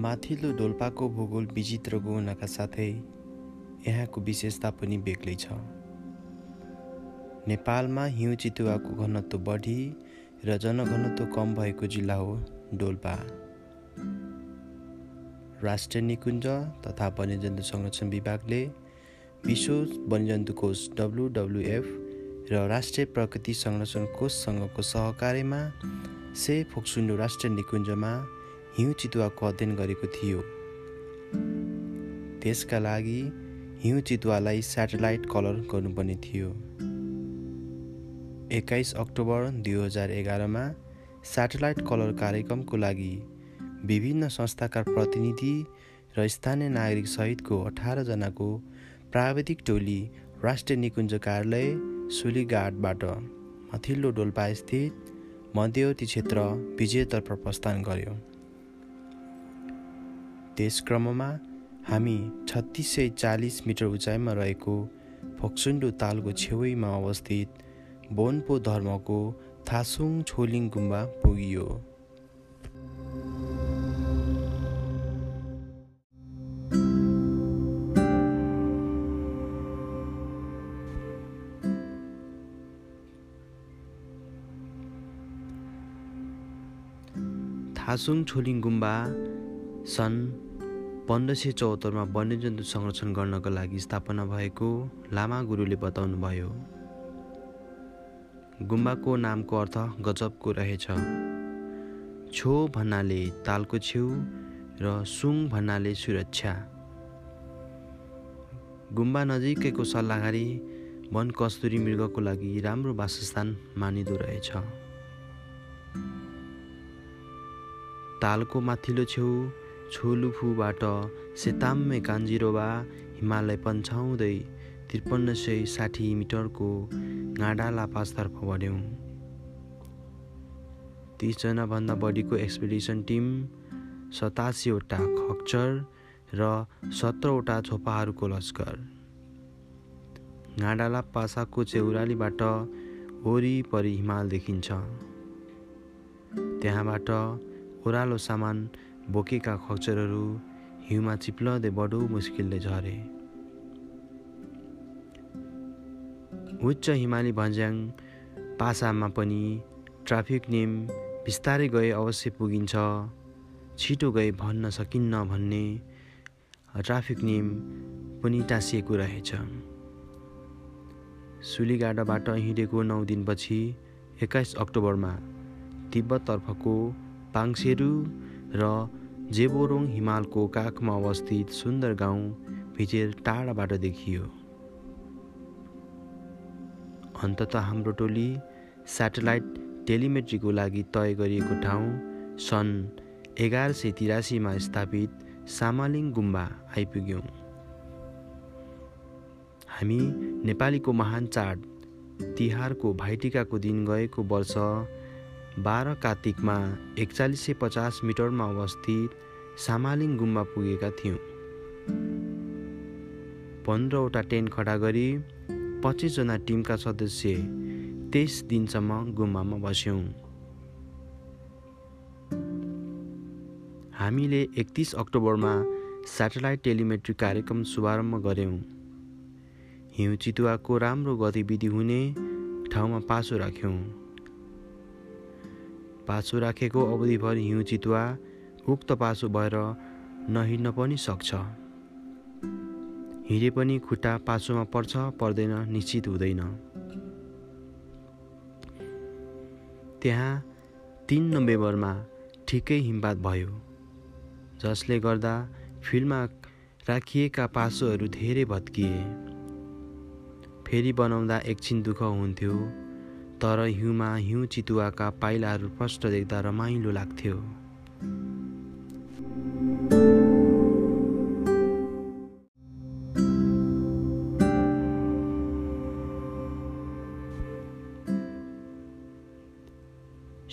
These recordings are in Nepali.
माथिल्लो डोल्पाको भूगोल विचित्रको हुनका साथै यहाँको विशेषता पनि बेग्लै छ। नेपालमा हिउँ चितुवाको घनत्व बढी र जनघनत्व कम भएको जिल्ला हो डोल्पा। राष्ट्रिय निकुञ्ज तथा वन्यजन्तु संरक्षण विभागले विश्व वन्यजन्तु कोष डब्लुडब्लुएफ र राष्ट्रिय प्रकृति संरक्षण कोषसँगको सहकार्यमा से फोक्सुन्डो राष्ट्रिय निकुञ्जमा हिउँ चितुवाको अध्ययन गरेको थियो। त्यसका लागि हिउँ चितुवालाई सेटेलाइट कलर गर्नुपर्ने थियो। एक्काइस अक्टोबर दुई हजार एघारमा सेटेलाइट कलर कार्यक्रमको लागि विभिन्न संस्थाका प्रतिनिधि र स्थानीय नागरिक सहितको अठारजनाको प्राविधिक टोली राष्ट्रिय निकुञ्ज कार्यालय सुलीघाटबाट माथिल्लो डोल्पा स्थित मध्यवर्ती क्षेत्र विजयतर्फ प्रस्थान गर्यो। त्यस क्रममा हामी छत्तिस सय चालिस मिटर उचाइमा रहेको फोक्सुन्डो तालको छेउमा अवस्थित बोनपो धर्मको थासुङ छोलिङ गुम्बा पुगियो। थासुङ छोलिङ गुम्बा सन् पन्ध्र सय चौहत्तरमा वन्यजन्तु संरक्षण गर्नको लागि स्थापना भएको लामा गुरुले बताउनुभयो। गुम्बाको नामको अर्थ गजबको रहेछ। छो भन्नाले तालको छेउ र सुङ भन्नाले सुरक्षा। गुम्बा नजिकैको सल्लाहकारी वन कस्तुरी मृगको लागि राम्रो वासस्थान मानिँदो रहेछ। तालको माथिल्लो छेउ छोलुफुबाट सेताम्मे कान्जिरोवा हिमालय पन्छाउँदै त्रिपन्न सय साठी मिटरको गाडाला पासतर्फ बढ्यौँ। तिसजनाभन्दा बढीको एक्सपिडिसन टिम सतासीवटा खक्चर र सत्रवटा छोपाहरूको लस्कर। गाडाला पासाको चेउरालीबाट वरिपरि हिमाल देखिन्छ। त्यहाँबाट ओह्रालो सामान बोकेका खच्चरहरू हिउँमा चिप्लँदै बडो मुस्किलले झरे। उच्च हिमाली भन्ज्याङ पासामा पनि ट्राफिक नियम बिस्तारै गए अवश्य पुगिन्छ। छिटो गए भन्न सकिन्न भन्ने ट्राफिक नियम पनि टाँसिएको रहेछ। सुलीगाडाबाट हिँडेको नौ दिनपछि एक्काइस अक्टोबरमा तिब्बततर्फको पाङसेरु र जेबोरोङ हिमालको काखमा अवस्थित सुन्दर गाउँ भिजेर टाढाबाट देखियो। अन्तत हाम्रो टोली सेटेलाइट टेलिमेट्रीको लागि तय गरिएको ठाउँ सन् एघार सय तिरासीमा स्थापित सामालिङ गुम्बा आइपुग्यौँ। हामी नेपालीको महान चाड तिहारको भाइटिकाको दिन गएको वर्ष बाह्र कार्तिकमा एकचालिस सय पचास मिटरमा अवस्थित सामालिङ गुम्बा पुगेका थियौँ। पन्ध्रवटा टेन्ट खडा गरी पच्चिसजना टिमका सदस्य तेइस दिनसम्म गुम्बामा बस्यौँ। हामीले एकतिस अक्टोबरमा सेटेलाइट टेलिमेट्री कार्यक्रम शुभारम्भ गऱ्यौँ। हिउँ चितुवाको राम्रो गतिविधि हुने ठाउँमा पासो राख्यौँ। पासो राखेको अवधिभर हिउँ चितुवा उक्त पासो भएर नहिँड्न पनि सक्छ। हिँडे पनि खुट्टा पासोमा पर्छ पर्दैन निश्चित हुँदैन। त्यहाँ तिन नोभेम्बरमा ठिकै हिमपात भयो जसले गर्दा फिल्डमा राखिएका पासोहरू धेरै भत्किए। फेरि बनाउँदा एकछिन दुःख हुन्थ्यो। तर हिउँमा हिउँ चितुवाका पाइलाहरू प्रष्ट देख्दा रमाइलो लाग्थ्यो।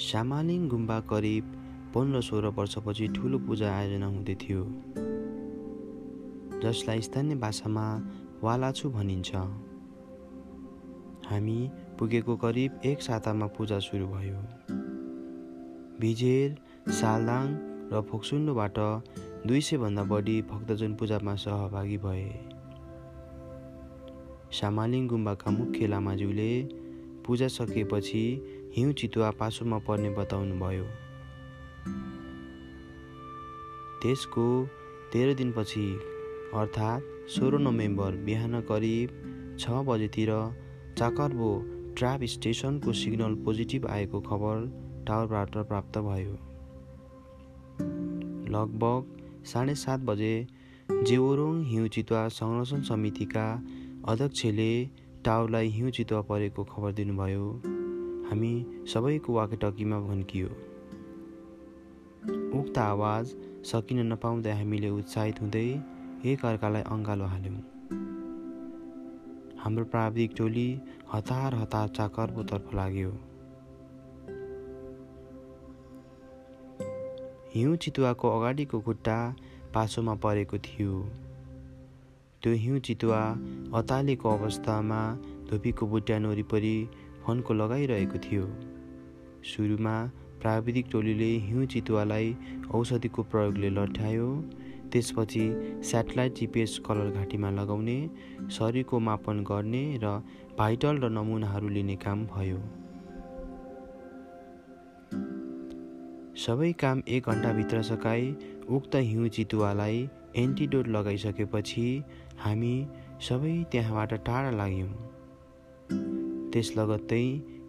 सामालिङ गुम्बा करिब पन्ध्र सोह्र वर्षपछि ठुलो पूजा आयोजना हुँदै थियो जसलाई स्थानीय भाषामा वालाछु भनिन्छ। हामी पुगेको करिब एक सातामा पूजा सुरु भयो। भिजेर सालदाङ र फोक्सुन्डोबाट दुई सयभन्दा बढी भक्तजन पूजामा सहभागी भए। सामालिङ गुम्बाका मुख्य लामाज्यूले पूजा सकिएपछि हिउँ चितुवा पासोमा पर्ने बताउनुभयो। त्यसको तेह्र दिनपछि अर्थात् सोह्र नोभेम्बर बिहान करिब छ बजेतिर चाकर्बो ट्राप स्टेसनको सिग्नल पोजिटिभ आएको खबर टावरबाट प्राप्त भयो। लगभग साढे सात बजे जेवरोङ हिउँ चितुवा संरक्षण समितिका अध्यक्षले टावरलाई हिउँ चितुवा परेको खबर दिनुभयो। हामी सबैको वाकेटकीमा भन्कियो। उक्त आवाज सकिन नपाउँदै हामीले उत्साहित हुँदै एकअर्कालाई अँगालो हाल्यौँ। हाम्रो प्राविधिक टोली हतार हतार चाकर्पोतर्फ लाग्यो। हिउँ चितुवाको अगाडिको खुट्टा पासोमा परेको थियो। त्यो हिउँ चितुवा अतालेको अवस्थामा धोपीको बुट्यान वरिपरि फन्को लगाइरहेको थियो। सुरुमा प्राविधिक टोलीले हिउँ चितुवालाई औषधिको प्रयोगले लट्यायो त्यसपछि सेटेलाइट जिपिएस कलर घाँटीमा लगाउने शरीरको मापन गर्ने र भाइटल र नमुनाहरू लिने काम भयो। सबै काम एक घन्टाभित्र सकाई उक्त हिउँ चितुवालाई एन्टिडोट लगाइसकेपछि हामी सबै त्यहाँबाट टाढा लाग्यौँ। त्यस लगत्तै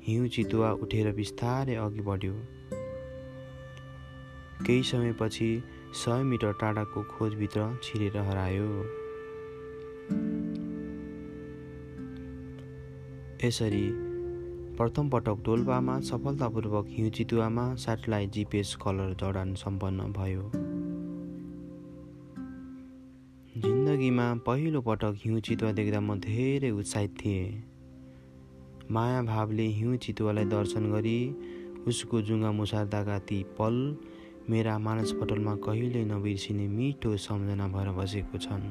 हिउँ चितुवा उठेर बिस्तारै अघि बढ्यो। केही समयपछि सय मिटर टाढाको खोजभित्र छिरेर हरायो। यसरी प्रथम पटक डोल्पामा सफलतापूर्वक हिउँ चितुवामा सेटेलाइट जिपिएस कलर जडान सम्पन्न भयो। जिन्दगीमा पहिलो पटक हिउँ चितुवा देख्दा म धेरै उत्साहित थिएँ। माया भावले हिउँ चितुवालाई दर्शन गरी उसको जुङ्गा मुसार्दाका ती पल मेरा मानसपटलमा कहिल्यै नबिर्सिने मिठो सम्झना भएर बसेको छन्।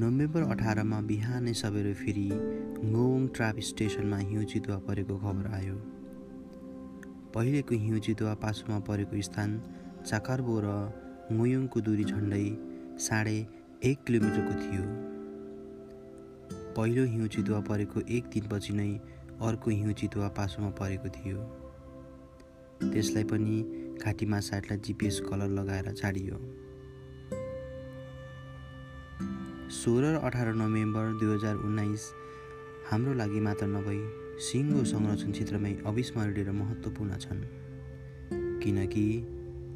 नोभेम्बर अठारमा बिहानै सबेर फेरि गोङ ट्राप स्टेसनमा हिउँ चितुवा परेको खबर आयो। पहिलेको हिउँ चितुवा पासोमा परेको स्थान चाकर्बो र मुयोङको दूरी झन्डै साढे एक किलोमिटरको थियो। पहिलो हिउँ चितुवा परेको एक दिनपछि नै अर्को हिउँ चितुवा पासोमा परेको थियो। त्यसलाई पनि घाँटीमा साइडलाई जिपिएस कलर लगाएर छाडियो सोह्र र अठार नोभेम्बर दुई हजार उन्नाइस हाम्रो लागि मात्र नभई सिङ्गो संरक्षण क्षेत्रमै अविस्मरणीय र महत्त्वपूर्ण छन्। किनकि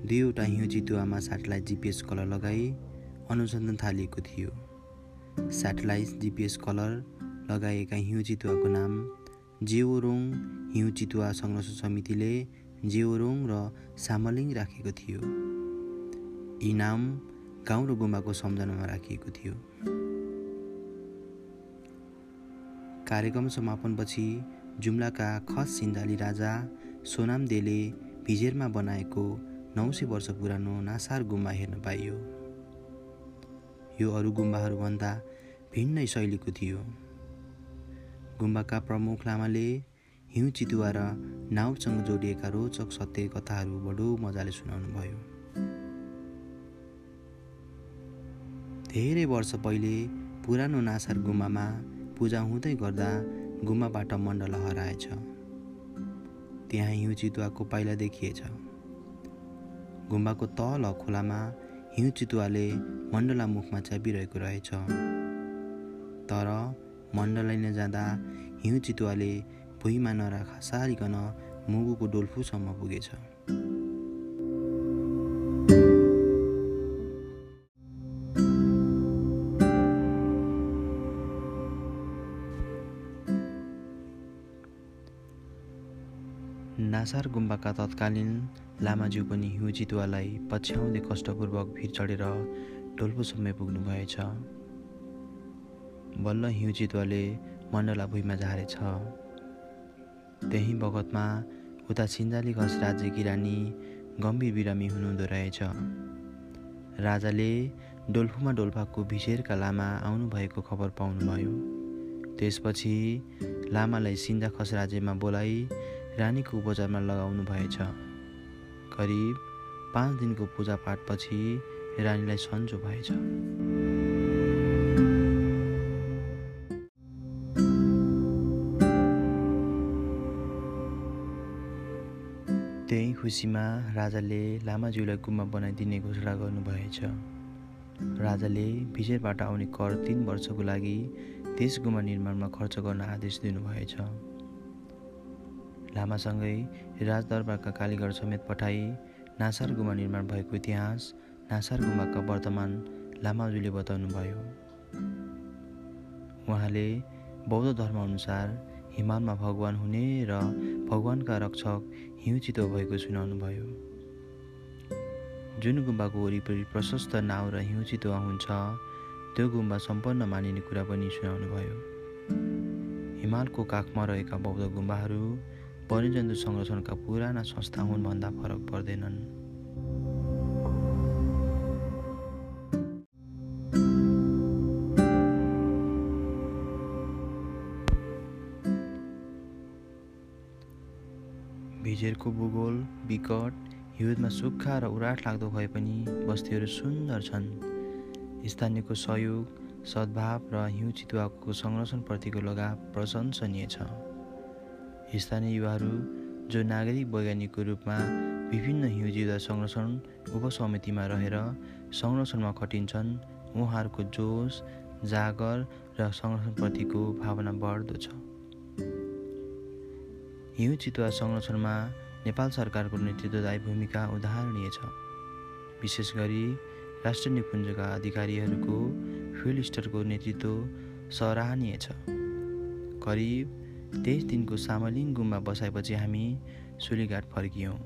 दुईवटा हिउँ चितुवामा सेटेलाइट जिपिएस कलर लगाई अनुसन्धान थालिएको थियो। सेटेलाइट जिपिएस कलर लगाएका हिउँ चितुवाको नाम जेओरोङ हिउँ चितुवा संरक्षण समितिले जेओरोङ र सामलिङ राखेको थियो। यी नाम गाउँ र गुम्बाको सम्झनामा राखिएको थियो। कार्यक्रम समापनपछि जुम्लाका खस सिन्धाली राजा सोनाम देले भिजेरमा बनाएको नौ सय वर्ष पुरानो नासार गुम्बा हेर्न पाइयो। यो अरू गुम्बाहरूभन्दा भिन्नै शैलीको थियो। गुम्बाका प्रमुख लामाले हिउँ चितुवा र नाउसँग जोडिएका रोचक सत्य कथाहरू बडो मजाले सुनाउनु भयो धेरै वर्ष पहिले पुरानो नासार गुम्बामा पूजा हुँदै गर्दा गुम्बाबाट मण्डल हराएछ। त्यहाँ हिउँ चितुवाको पाइला देखिएछ। गुम्बाको तल खोलामा हिउँ चितुवाले मण्डला मुखमा च्यापिरहेको रहेछ। तर मण्डलाई नजाँदा हिउँ चितुवाले भुइँमा नराखा सारिकन मुगुको डोल्फुसम्म पुगेछ। नासार गुम्बाका तत्कालीन लामाज्यू पनि हिउँ चितुवालाई पछ्याउँदै कष्टपूर्वक भिर चढेर डोल्पोसम्म पुग्नुभएछ बल्ल हिउँ चितुवाले मण्डला भुइँमा झारेछ। त्यही बगतमा उता सिन्जाली घस राज्यकी रानी गम्भीर बिरामी हुनुहुँदो रहेछ। राजाले डोल्फुमा डोल्पाको भिसेरका लामा आउनुभएको खबर पाउनुभयो। त्यसपछि लामालाई सिन्धा खसराजेमा बोलाइ रानीको उपचारमा लगाउनु भएछ। करिब पाँच दिनको पूजापाठपछि रानीलाई सन्चो भएछ। त्यही खुसीमा राजाले लामाज्यूलाई गुम्बा बनाइदिने घोषणा गर्नुभएछ। राजाले भिजेरबाट आउने कर तिन वर्षको लागि त्यस गुम्बा निर्माणमा खर्च गर्न आदेश दिनुभएछ। लामासँगै राजदरबारका कालीगढ समेत पठाई नासार गुम्बा निर्माण भएको इतिहास नासार गुम्बाका वर्तमान लामाजुले बताउनुभयो। उहाँले बौद्ध धर्मअनुसार हिमालमा भगवान हुने र भगवानका रक्षक हिउँ चितो भएको सुनाउनुभयो। जुन गुम्बाको वरिपरि प्रशस्त नाउँ र हिउँ चितुवा हुन्छ त्यो गुम्बा सम्पन्न मानिने कुरा पनि सुनाउनुभयो। हिमालको काखमा रहेका बौद्ध गुम्बाहरू वन्यजन्तु संरक्षणका पुराना संस्था हुन् भन्दा फरक पर्दैनन्। भिजेरको भूगोल विकट हिउँदमा सुक्खा र उराट लाग्दो भए पनि बस्तीहरू सुन्दर छन्। स्थानीयको सहयोग सद्भाव र हिउँ चितुवाको संरक्षणप्रतिको लगाव प्रशंसनीय छ। स्थानीय युवाहरू जो नागरिक वैज्ञानिकको रूपमा विभिन्न हिउँ चितुवा संरक्षण उपसमितिमा रहेर संरक्षणमा खटिन्छन् उहाँहरूको जोस जागर र संरक्षणप्रतिको भावना बढ्दो छ। हिउँ चितुवा संरक्षणमा नेपाल सरकारको नेतृत्वदायी भूमिका उदाहरणीय छ। विशेष गरी राष्ट्र निकुञ्जका अधिकारीहरूको फिल्ड स्टरको नेतृत्व सराहनीय छ। करिब तेइस दिनको सामलिङ गुम्बा बसाएपछि हामी सुलीघाट फर्कियौँ।